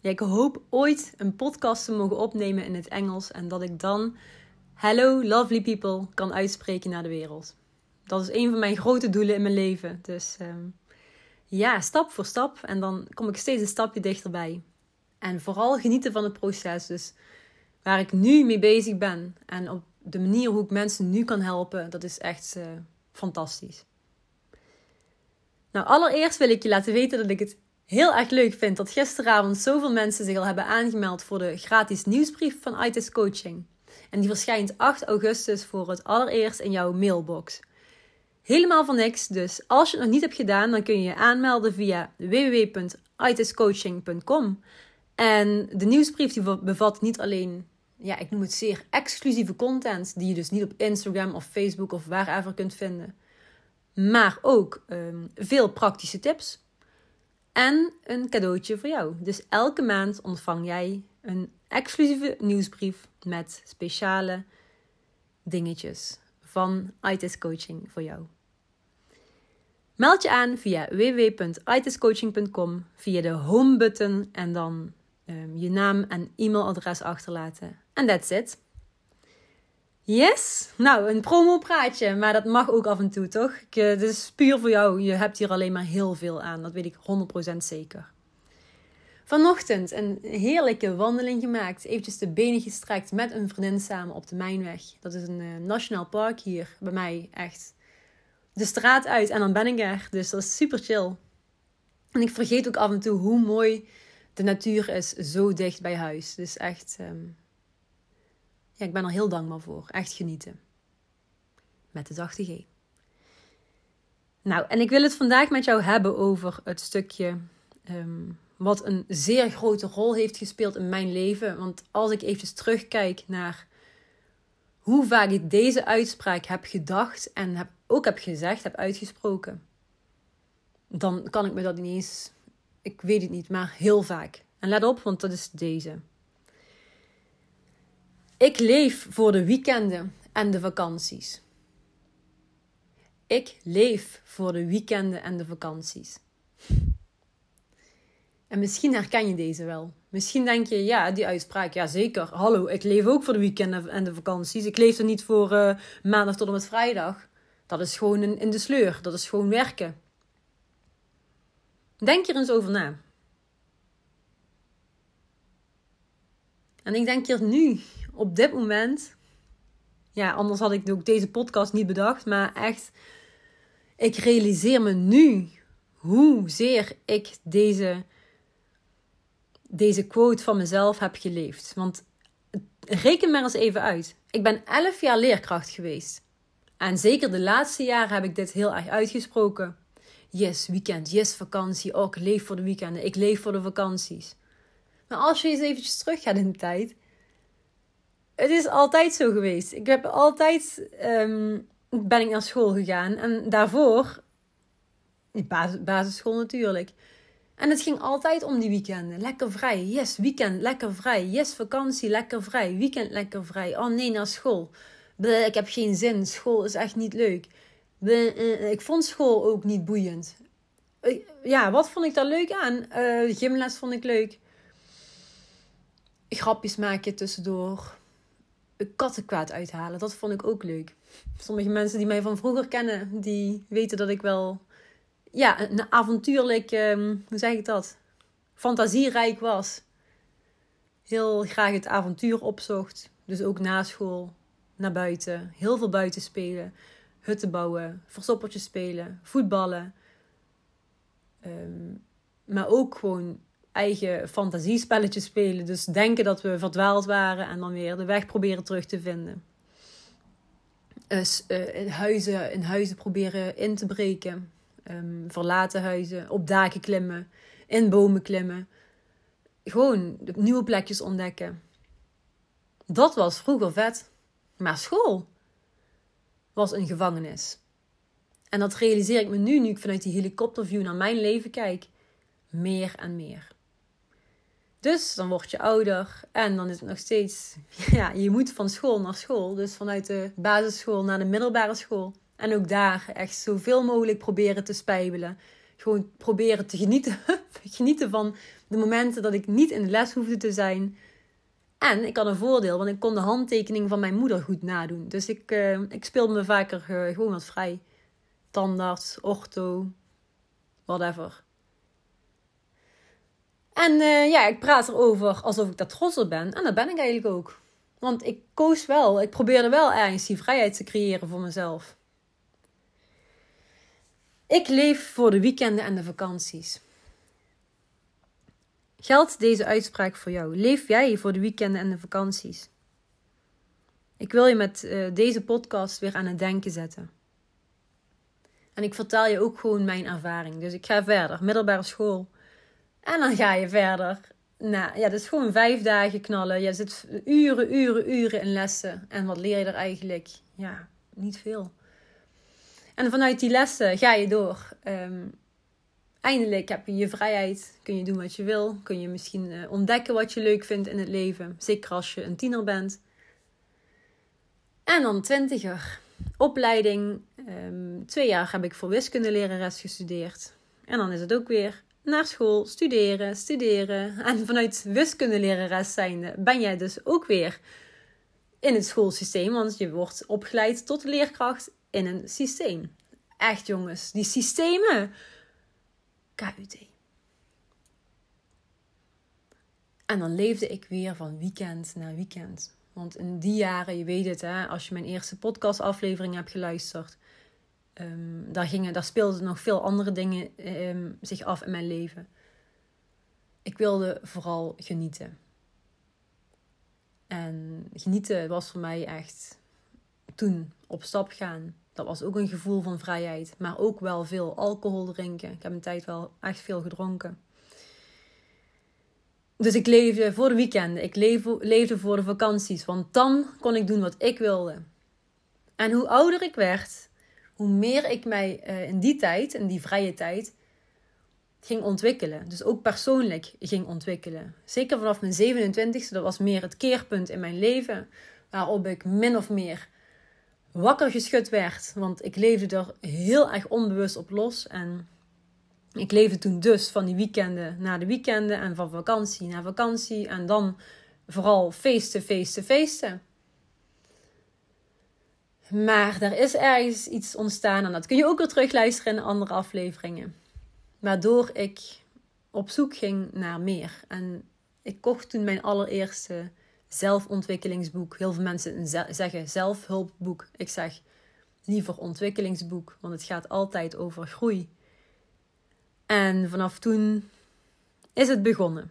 Ja, ik hoop ooit een podcast te mogen opnemen in het Engels en dat ik dan Hello lovely people kan uitspreken naar de wereld. Dat is een van mijn grote doelen in mijn leven. Dus ehm, ja, stap voor stap en dan kom ik steeds een stapje dichterbij. En vooral genieten van het proces. Dus waar ik nu mee bezig ben en op de manier hoe ik mensen nu kan helpen, dat is echt uh, fantastisch. Nou, allereerst wil ik je laten weten dat ik het heel erg leuk vind dat gisteravond zoveel mensen zich al hebben aangemeld voor de gratis nieuwsbrief van ITIS Coaching. En die verschijnt 8 augustus voor het allereerst in jouw mailbox. Helemaal voor niks, dus als je het nog niet hebt gedaan, dan kun je je aanmelden via www.itiscoaching.com. En de nieuwsbrief die bevat niet alleen, ja, ik noem het zeer exclusieve content, die je dus niet op Instagram of Facebook of waarever kunt vinden, maar ook um, veel praktische tips en een cadeautje voor jou. Dus elke maand ontvang jij een exclusieve nieuwsbrief met speciale dingetjes van ITIS Coaching voor jou. Meld je aan via www.itiscoaching.com via de home button en dan um, je naam en e-mailadres achterlaten. En that's it. Yes! Nou, een promo-praatje, maar dat mag ook af en toe, toch? Ik, uh, dit is puur voor jou. Je hebt hier alleen maar heel veel aan, dat weet ik 100% zeker. Vanochtend een heerlijke wandeling gemaakt. Eventjes de benen gestrekt met een vriendin samen op de Mijnweg. Dat is een uh, nationaal park hier bij mij. Echt de straat uit en dan ben ik er. Dus dat is super chill. En ik vergeet ook af en toe hoe mooi de natuur is zo dicht bij huis. Dus echt, um, ja, ik ben er heel dankbaar voor. Echt genieten. Met de zachte G. Nou, en ik wil het vandaag met jou hebben over het stukje um, wat een zeer grote rol heeft gespeeld in mijn leven. Want als ik eventjes terugkijk naar hoe vaak ik deze uitspraak heb gedacht en ook heb gezegd, heb uitgesproken, dan kan ik me dat ineens, ik weet het niet, maar heel vaak. En let op, want dat is deze. Ik leef voor de weekenden en de vakanties. Ik leef voor de weekenden en de vakanties. En misschien herken je deze wel. Misschien denk je, ja, die uitspraak, ja zeker. Hallo, ik leef ook voor de weekenden en de vakanties. Ik leef er niet voor uh, maandag tot en met vrijdag. Dat is gewoon in, in de sleur. Dat is gewoon werken. Denk er eens over na. En ik denk hier nu, op dit moment. Ja, anders had ik ook deze podcast niet bedacht. Maar echt, ik realiseer me nu hoezeer ik deze deze quote van mezelf heb geleefd. Want reken maar eens even uit. Ik ben 11 jaar leerkracht geweest. En zeker de laatste jaren heb ik dit heel erg uitgesproken. Yes, weekend. Yes, vakantie. Oh, ik leef voor de weekenden. Ik leef voor de vakanties. Maar als je eens eventjes teruggaat in de tijd. Het is altijd zo geweest. Ik heb altijd... Um, ben ik naar school gegaan. En daarvoor... basisschool natuurlijk en het ging altijd om die weekenden. Lekker vrij. Yes, weekend, lekker vrij. Yes, vakantie, lekker vrij. Weekend, lekker vrij. Oh nee, naar school. Ik heb geen zin. School is echt niet leuk. Bleh, uh, ik vond school ook niet boeiend. Uh, ja, wat vond ik daar leuk aan? Gymles vond ik leuk. Grapjes maken tussendoor. Kattenkwaad uithalen, dat vond ik ook leuk. Sommige mensen die mij van vroeger kennen, die weten dat ik wel ja, een avontuurlijk, um, hoe zeg ik dat? Fantasierijk was. Heel graag het avontuur opzocht. Dus ook na school, naar buiten. Heel veel buiten spelen. Hutten bouwen, verstoppertjes spelen, voetballen. Um, maar ook gewoon eigen fantasiespelletjes spelen. Dus denken dat we verdwaald waren en dan weer de weg proberen terug te vinden. Dus uh, in, huizen, in huizen proberen in te breken. Um, verlaten huizen, op daken klimmen, in bomen klimmen. gewoon nieuwe plekjes ontdekken. Dat was vroeger vet. Maar school was een gevangenis. En dat realiseer ik me nu, nu ik vanuit die helikopterview naar mijn leven kijk. Meer en meer. Dus dan word je ouder en dan is het nog steeds, ja, je moet van school naar school. Dus vanuit de basisschool naar de middelbare school. En ook daar echt zoveel mogelijk proberen te spijbelen. Gewoon proberen te genieten, genieten van de momenten dat ik niet in de les hoefde te zijn. En ik had een voordeel, want ik kon de handtekening van mijn moeder goed nadoen. Dus ik, uh, ik speelde me vaker uh, gewoon wat vrij. Tandarts, ortho, whatever. En uh, ja, ik praat erover alsof ik daar trots op ben. En dat ben ik eigenlijk ook. Want ik koos wel, ik probeerde wel ergens die vrijheid te creëren voor mezelf. Ik leef voor de weekenden en de vakanties. Geldt deze uitspraak voor jou? Leef jij voor de weekenden en de vakanties? Ik wil je met uh, deze podcast weer aan het denken zetten. En ik vertel je ook gewoon mijn ervaring. Dus ik ga verder, middelbare school. En dan ga je verder. Nou ja, dat is gewoon vijf dagen knallen. Je zit uren, uren, uren in lessen. En wat leer je er eigenlijk? Ja, niet veel. En vanuit die lessen ga je door. Um, eindelijk heb je je vrijheid. Kun je doen wat je wil. Kun je misschien uh, ontdekken wat je leuk vindt in het leven. Zeker als je een tiener bent. En dan twintiger. Opleiding. Um, twee jaar heb ik voor wiskundelerares gestudeerd. En dan is het ook weer naar school, studeren, studeren. En vanuit wiskundelerares zijnde ben jij dus ook weer in het schoolsysteem. Want je wordt opgeleid tot leerkracht in een systeem. Echt jongens, die systemen. KUT. En dan leefde ik weer van weekend naar weekend. Want in die jaren, je weet het, hè, als je mijn eerste podcastaflevering hebt geluisterd, um, daar, daar speelden nog veel andere dingen um, zich af in mijn leven. Ik wilde vooral genieten. En genieten was voor mij echt toen op stap gaan. Dat was ook een gevoel van vrijheid. Maar ook wel veel alcohol drinken. Ik heb een tijd wel echt veel gedronken. Dus ik leefde voor de weekenden. Ik leefde voor de vakanties. Want dan kon ik doen wat ik wilde. En hoe ouder ik werd, hoe meer ik mij uh, in die tijd, in die vrije tijd, ging ontwikkelen. Dus ook persoonlijk ging ontwikkelen. Zeker vanaf mijn 27e, dat was meer het keerpunt in mijn leven. Waarop ik min of meer wakker geschud werd. Want ik leefde er heel erg onbewust op los. En ik leefde toen dus van die weekenden naar de weekenden. En van vakantie naar vakantie. En dan vooral feesten, feesten, feesten. Maar er is ergens iets ontstaan. En dat kun je ook weer terugluisteren in andere afleveringen. Waardoor ik op zoek ging naar meer. En ik kocht toen mijn allereerste zelfontwikkelingsboek. Heel veel mensen zeggen zelfhulpboek. Ik zeg liever ontwikkelingsboek, want het gaat altijd over groei. En vanaf toen is het begonnen.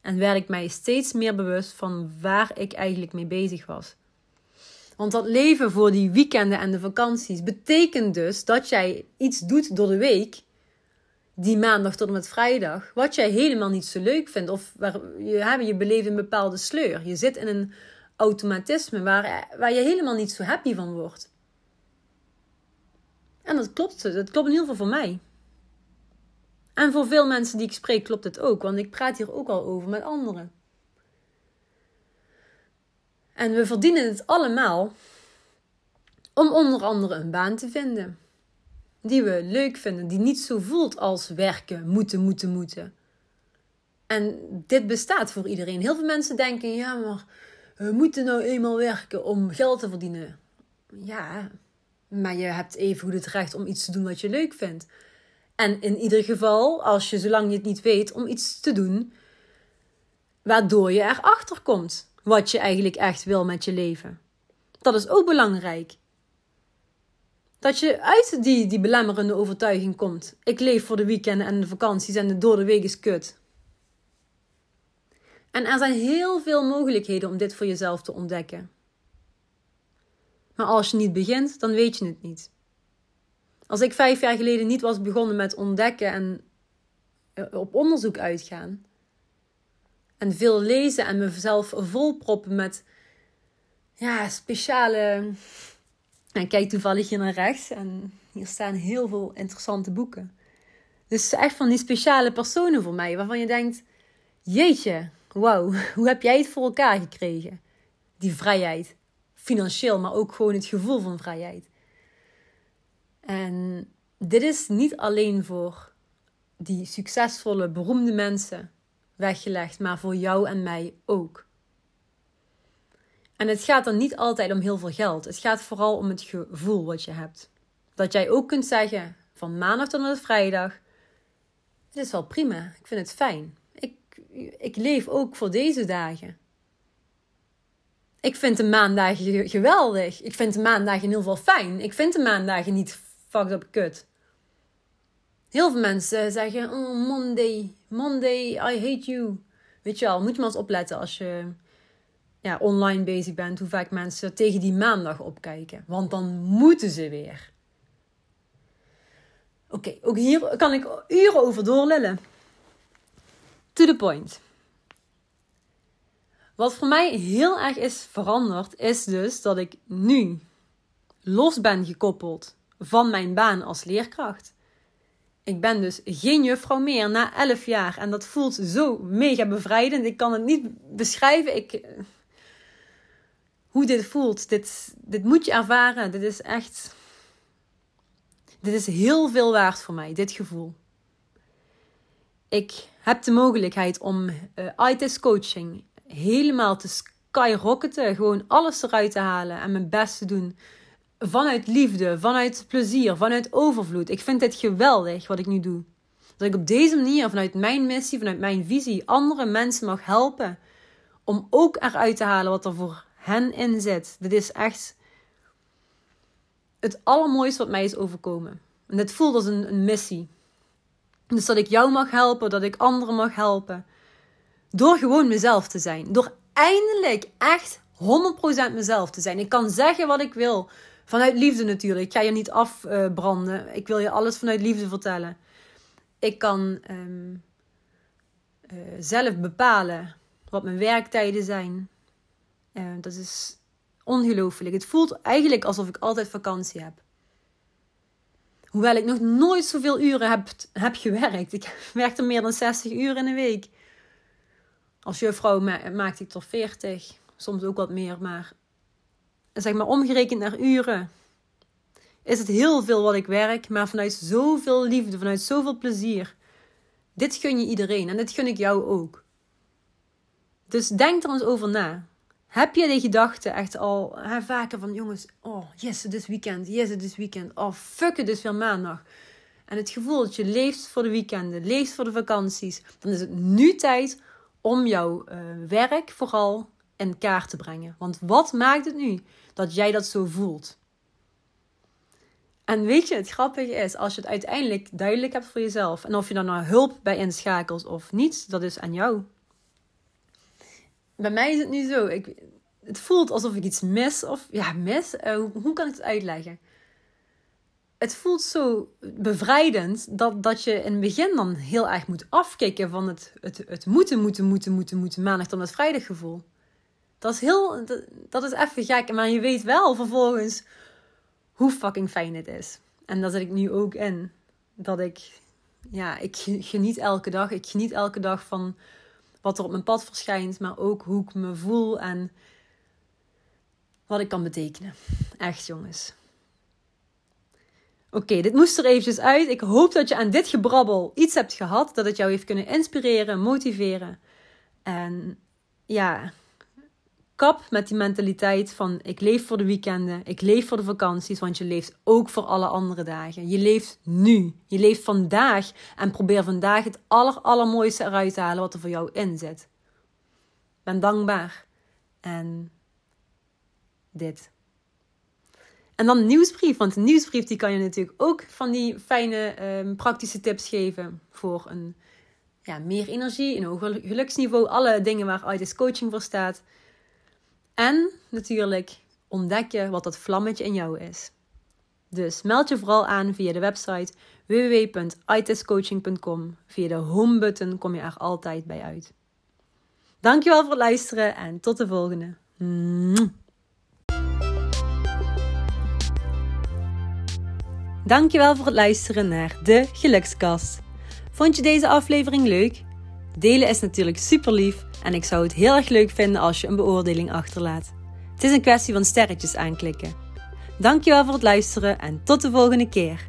En werd ik mij steeds meer bewust van waar ik eigenlijk mee bezig was. Want dat leven voor die weekenden en de vakanties betekent dus dat jij iets doet door de week die maandag tot en met vrijdag, wat jij helemaal niet zo leuk vindt, of waar je, je beleeft een bepaalde sleur. Je zit in een automatisme waar, waar je helemaal niet zo happy van wordt. En dat klopt, dat klopt in ieder geval voor mij. En voor veel mensen die ik spreek klopt het ook, want ik praat hier ook al over met anderen. En we verdienen het allemaal om onder andere een baan te vinden die we leuk vinden, die niet zo voelt als werken, moeten, moeten, moeten. En dit bestaat voor iedereen. Heel veel mensen denken: ja, maar we moeten nou eenmaal werken om geld te verdienen. Ja, maar je hebt even goed het recht om iets te doen wat je leuk vindt. En in ieder geval, als je zolang je het niet weet, om iets te doen waardoor je erachter komt wat je eigenlijk echt wil met je leven. Dat is ook belangrijk. Dat je uit die, die belemmerende overtuiging komt. Ik leef voor de weekenden en de vakanties en de door de week is kut. En er zijn heel veel mogelijkheden om dit voor jezelf te ontdekken. Maar als je niet begint, dan weet je het niet. Als ik vijf jaar geleden niet was begonnen met ontdekken en op onderzoek uitgaan, En veel lezen en mezelf volproppen met ja, speciale. En kijk toevallig hier naar rechts en hier staan heel veel interessante boeken. Dus echt van die speciale personen voor mij, waarvan je denkt: Jeetje, wauw, hoe heb jij het voor elkaar gekregen? Die vrijheid. Financieel, maar ook gewoon het gevoel van vrijheid. En dit is niet alleen voor die succesvolle, beroemde mensen weggelegd, maar voor jou en mij ook. En het gaat dan niet altijd om heel veel geld. Het gaat vooral om het gevoel wat je hebt. Dat jij ook kunt zeggen van maandag tot en met vrijdag: Het is wel prima, ik vind het fijn. Ik, ik leef ook voor deze dagen. Ik vind de maandagen geweldig. Ik vind de maandagen ieder geval fijn. Ik vind de maandagen niet fucked up kut. Heel veel mensen zeggen: Oh, Monday, Monday, I hate you. Weet je wel, moet je maar eens opletten als je ja, online bezig bent, hoe vaak mensen tegen die maandag opkijken. Want dan moeten ze weer. Oké, ook hier kan ik uren over doorlullen. To the point. Wat voor mij heel erg is veranderd, is dus dat ik nu los ben gekoppeld van mijn baan als leerkracht. Ik ben dus geen juffrouw meer na 11 jaar. En dat voelt zo mega bevrijdend. Ik kan het niet beschrijven. Ik, hoe dit voelt. Dit, dit moet je ervaren. Dit is echt. Dit is heel veel waard voor mij, dit gevoel. Ik heb de mogelijkheid om uh, ITIS coaching helemaal te skyrocketen. Gewoon alles eruit te halen en mijn best te doen. Vanuit liefde, vanuit plezier, vanuit overvloed. Ik vind dit geweldig wat ik nu doe. Dat ik op deze manier, vanuit mijn missie, vanuit mijn visie, andere mensen mag helpen. Om ook eruit te halen wat er voor hen in zit. Dit is echt het allermooiste wat mij is overkomen. En dit voelt als een, een missie. Dus dat ik jou mag helpen, dat ik anderen mag helpen. Door gewoon mezelf te zijn. Door eindelijk echt 100% mezelf te zijn. Ik kan zeggen wat ik wil. Vanuit liefde natuurlijk. Ik ga je niet afbranden. ik wil je alles vanuit liefde vertellen. Ik kan ehm, eh, zelf bepalen wat mijn werktijden zijn. Uh, dat is ongelooflijk. Het voelt eigenlijk alsof ik altijd vakantie heb. Hoewel ik nog nooit zoveel uren heb, heb gewerkt. Ik werkte meer dan 60 uur in een week. Als juffrouw ma maakte ik tot 40. Soms ook wat meer. Maar zeg maar omgerekend naar uren. Is het heel veel wat ik werk. Maar vanuit zoveel liefde. Vanuit zoveel plezier. Dit gun je iedereen. En dit gun ik jou ook. Dus denk er eens over na. Heb je die gedachten echt al hè, vaker van jongens, oh yes, het is weekend, yes, het is weekend, oh fuck, het is weer maandag. En het gevoel dat je leeft voor de weekenden, leeft voor de vakanties, dan is het nu tijd om jouw uh, werk vooral in kaart te brengen. Want wat maakt het nu dat jij dat zo voelt? En weet je, het grappige is, als je het uiteindelijk duidelijk hebt voor jezelf, en of je dan nou hulp bij inschakelt of niet, dat is aan jou bij mij is het nu zo. Ik, het voelt alsof ik iets mis. Of ja, mis. Uh, hoe, kan ik het uitleggen? Het voelt zo bevrijdend dat, dat je in het begin dan heel erg moet afkicken van het, het, het moeten, moeten, moeten, moeten, moeten. Maandag tot vrijdag gevoel. Dat is heel. Dat, is even gek. Maar je weet wel vervolgens hoe fucking fijn het is. En daar zit ik nu ook in. Dat ik. Ja, ik geniet elke dag. Ik geniet elke dag van wat er op mijn pad verschijnt, maar ook hoe ik me voel en wat ik kan betekenen. Echt, jongens. Oké, dit moest er eventjes uit. Ik hoop dat je aan dit gebrabbel iets hebt gehad, dat het jou heeft kunnen inspireren, motiveren. En ja, kap met die mentaliteit van ik leef voor de weekenden, ik leef voor de vakanties, want je leeft ook voor alle andere dagen. Je leeft nu, je leeft vandaag en probeer vandaag het aller, allermooiste eruit te halen wat er voor jou in zit. Ben dankbaar en dit. En dan nieuwsbrief, want een nieuwsbrief die kan je natuurlijk ook van die fijne ehm, praktische tips geven voor een ja, meer energie, een hoger geluksniveau, alle dingen waar ITIS coaching voor staat. En natuurlijk ontdekken wat dat vlammetje in jou is. Dus meld je vooral aan via de website www.itiscoaching.com. Via de home button kom je er altijd bij uit. Dankjewel voor het luisteren en tot de volgende. Dankjewel voor het luisteren naar de Gelukskast. Vond je deze aflevering leuk? Delen is natuurlijk super lief en ik zou het heel erg leuk vinden als je een beoordeling achterlaat. Het is een kwestie van sterretjes aanklikken. Dankjewel voor het luisteren en tot de volgende keer.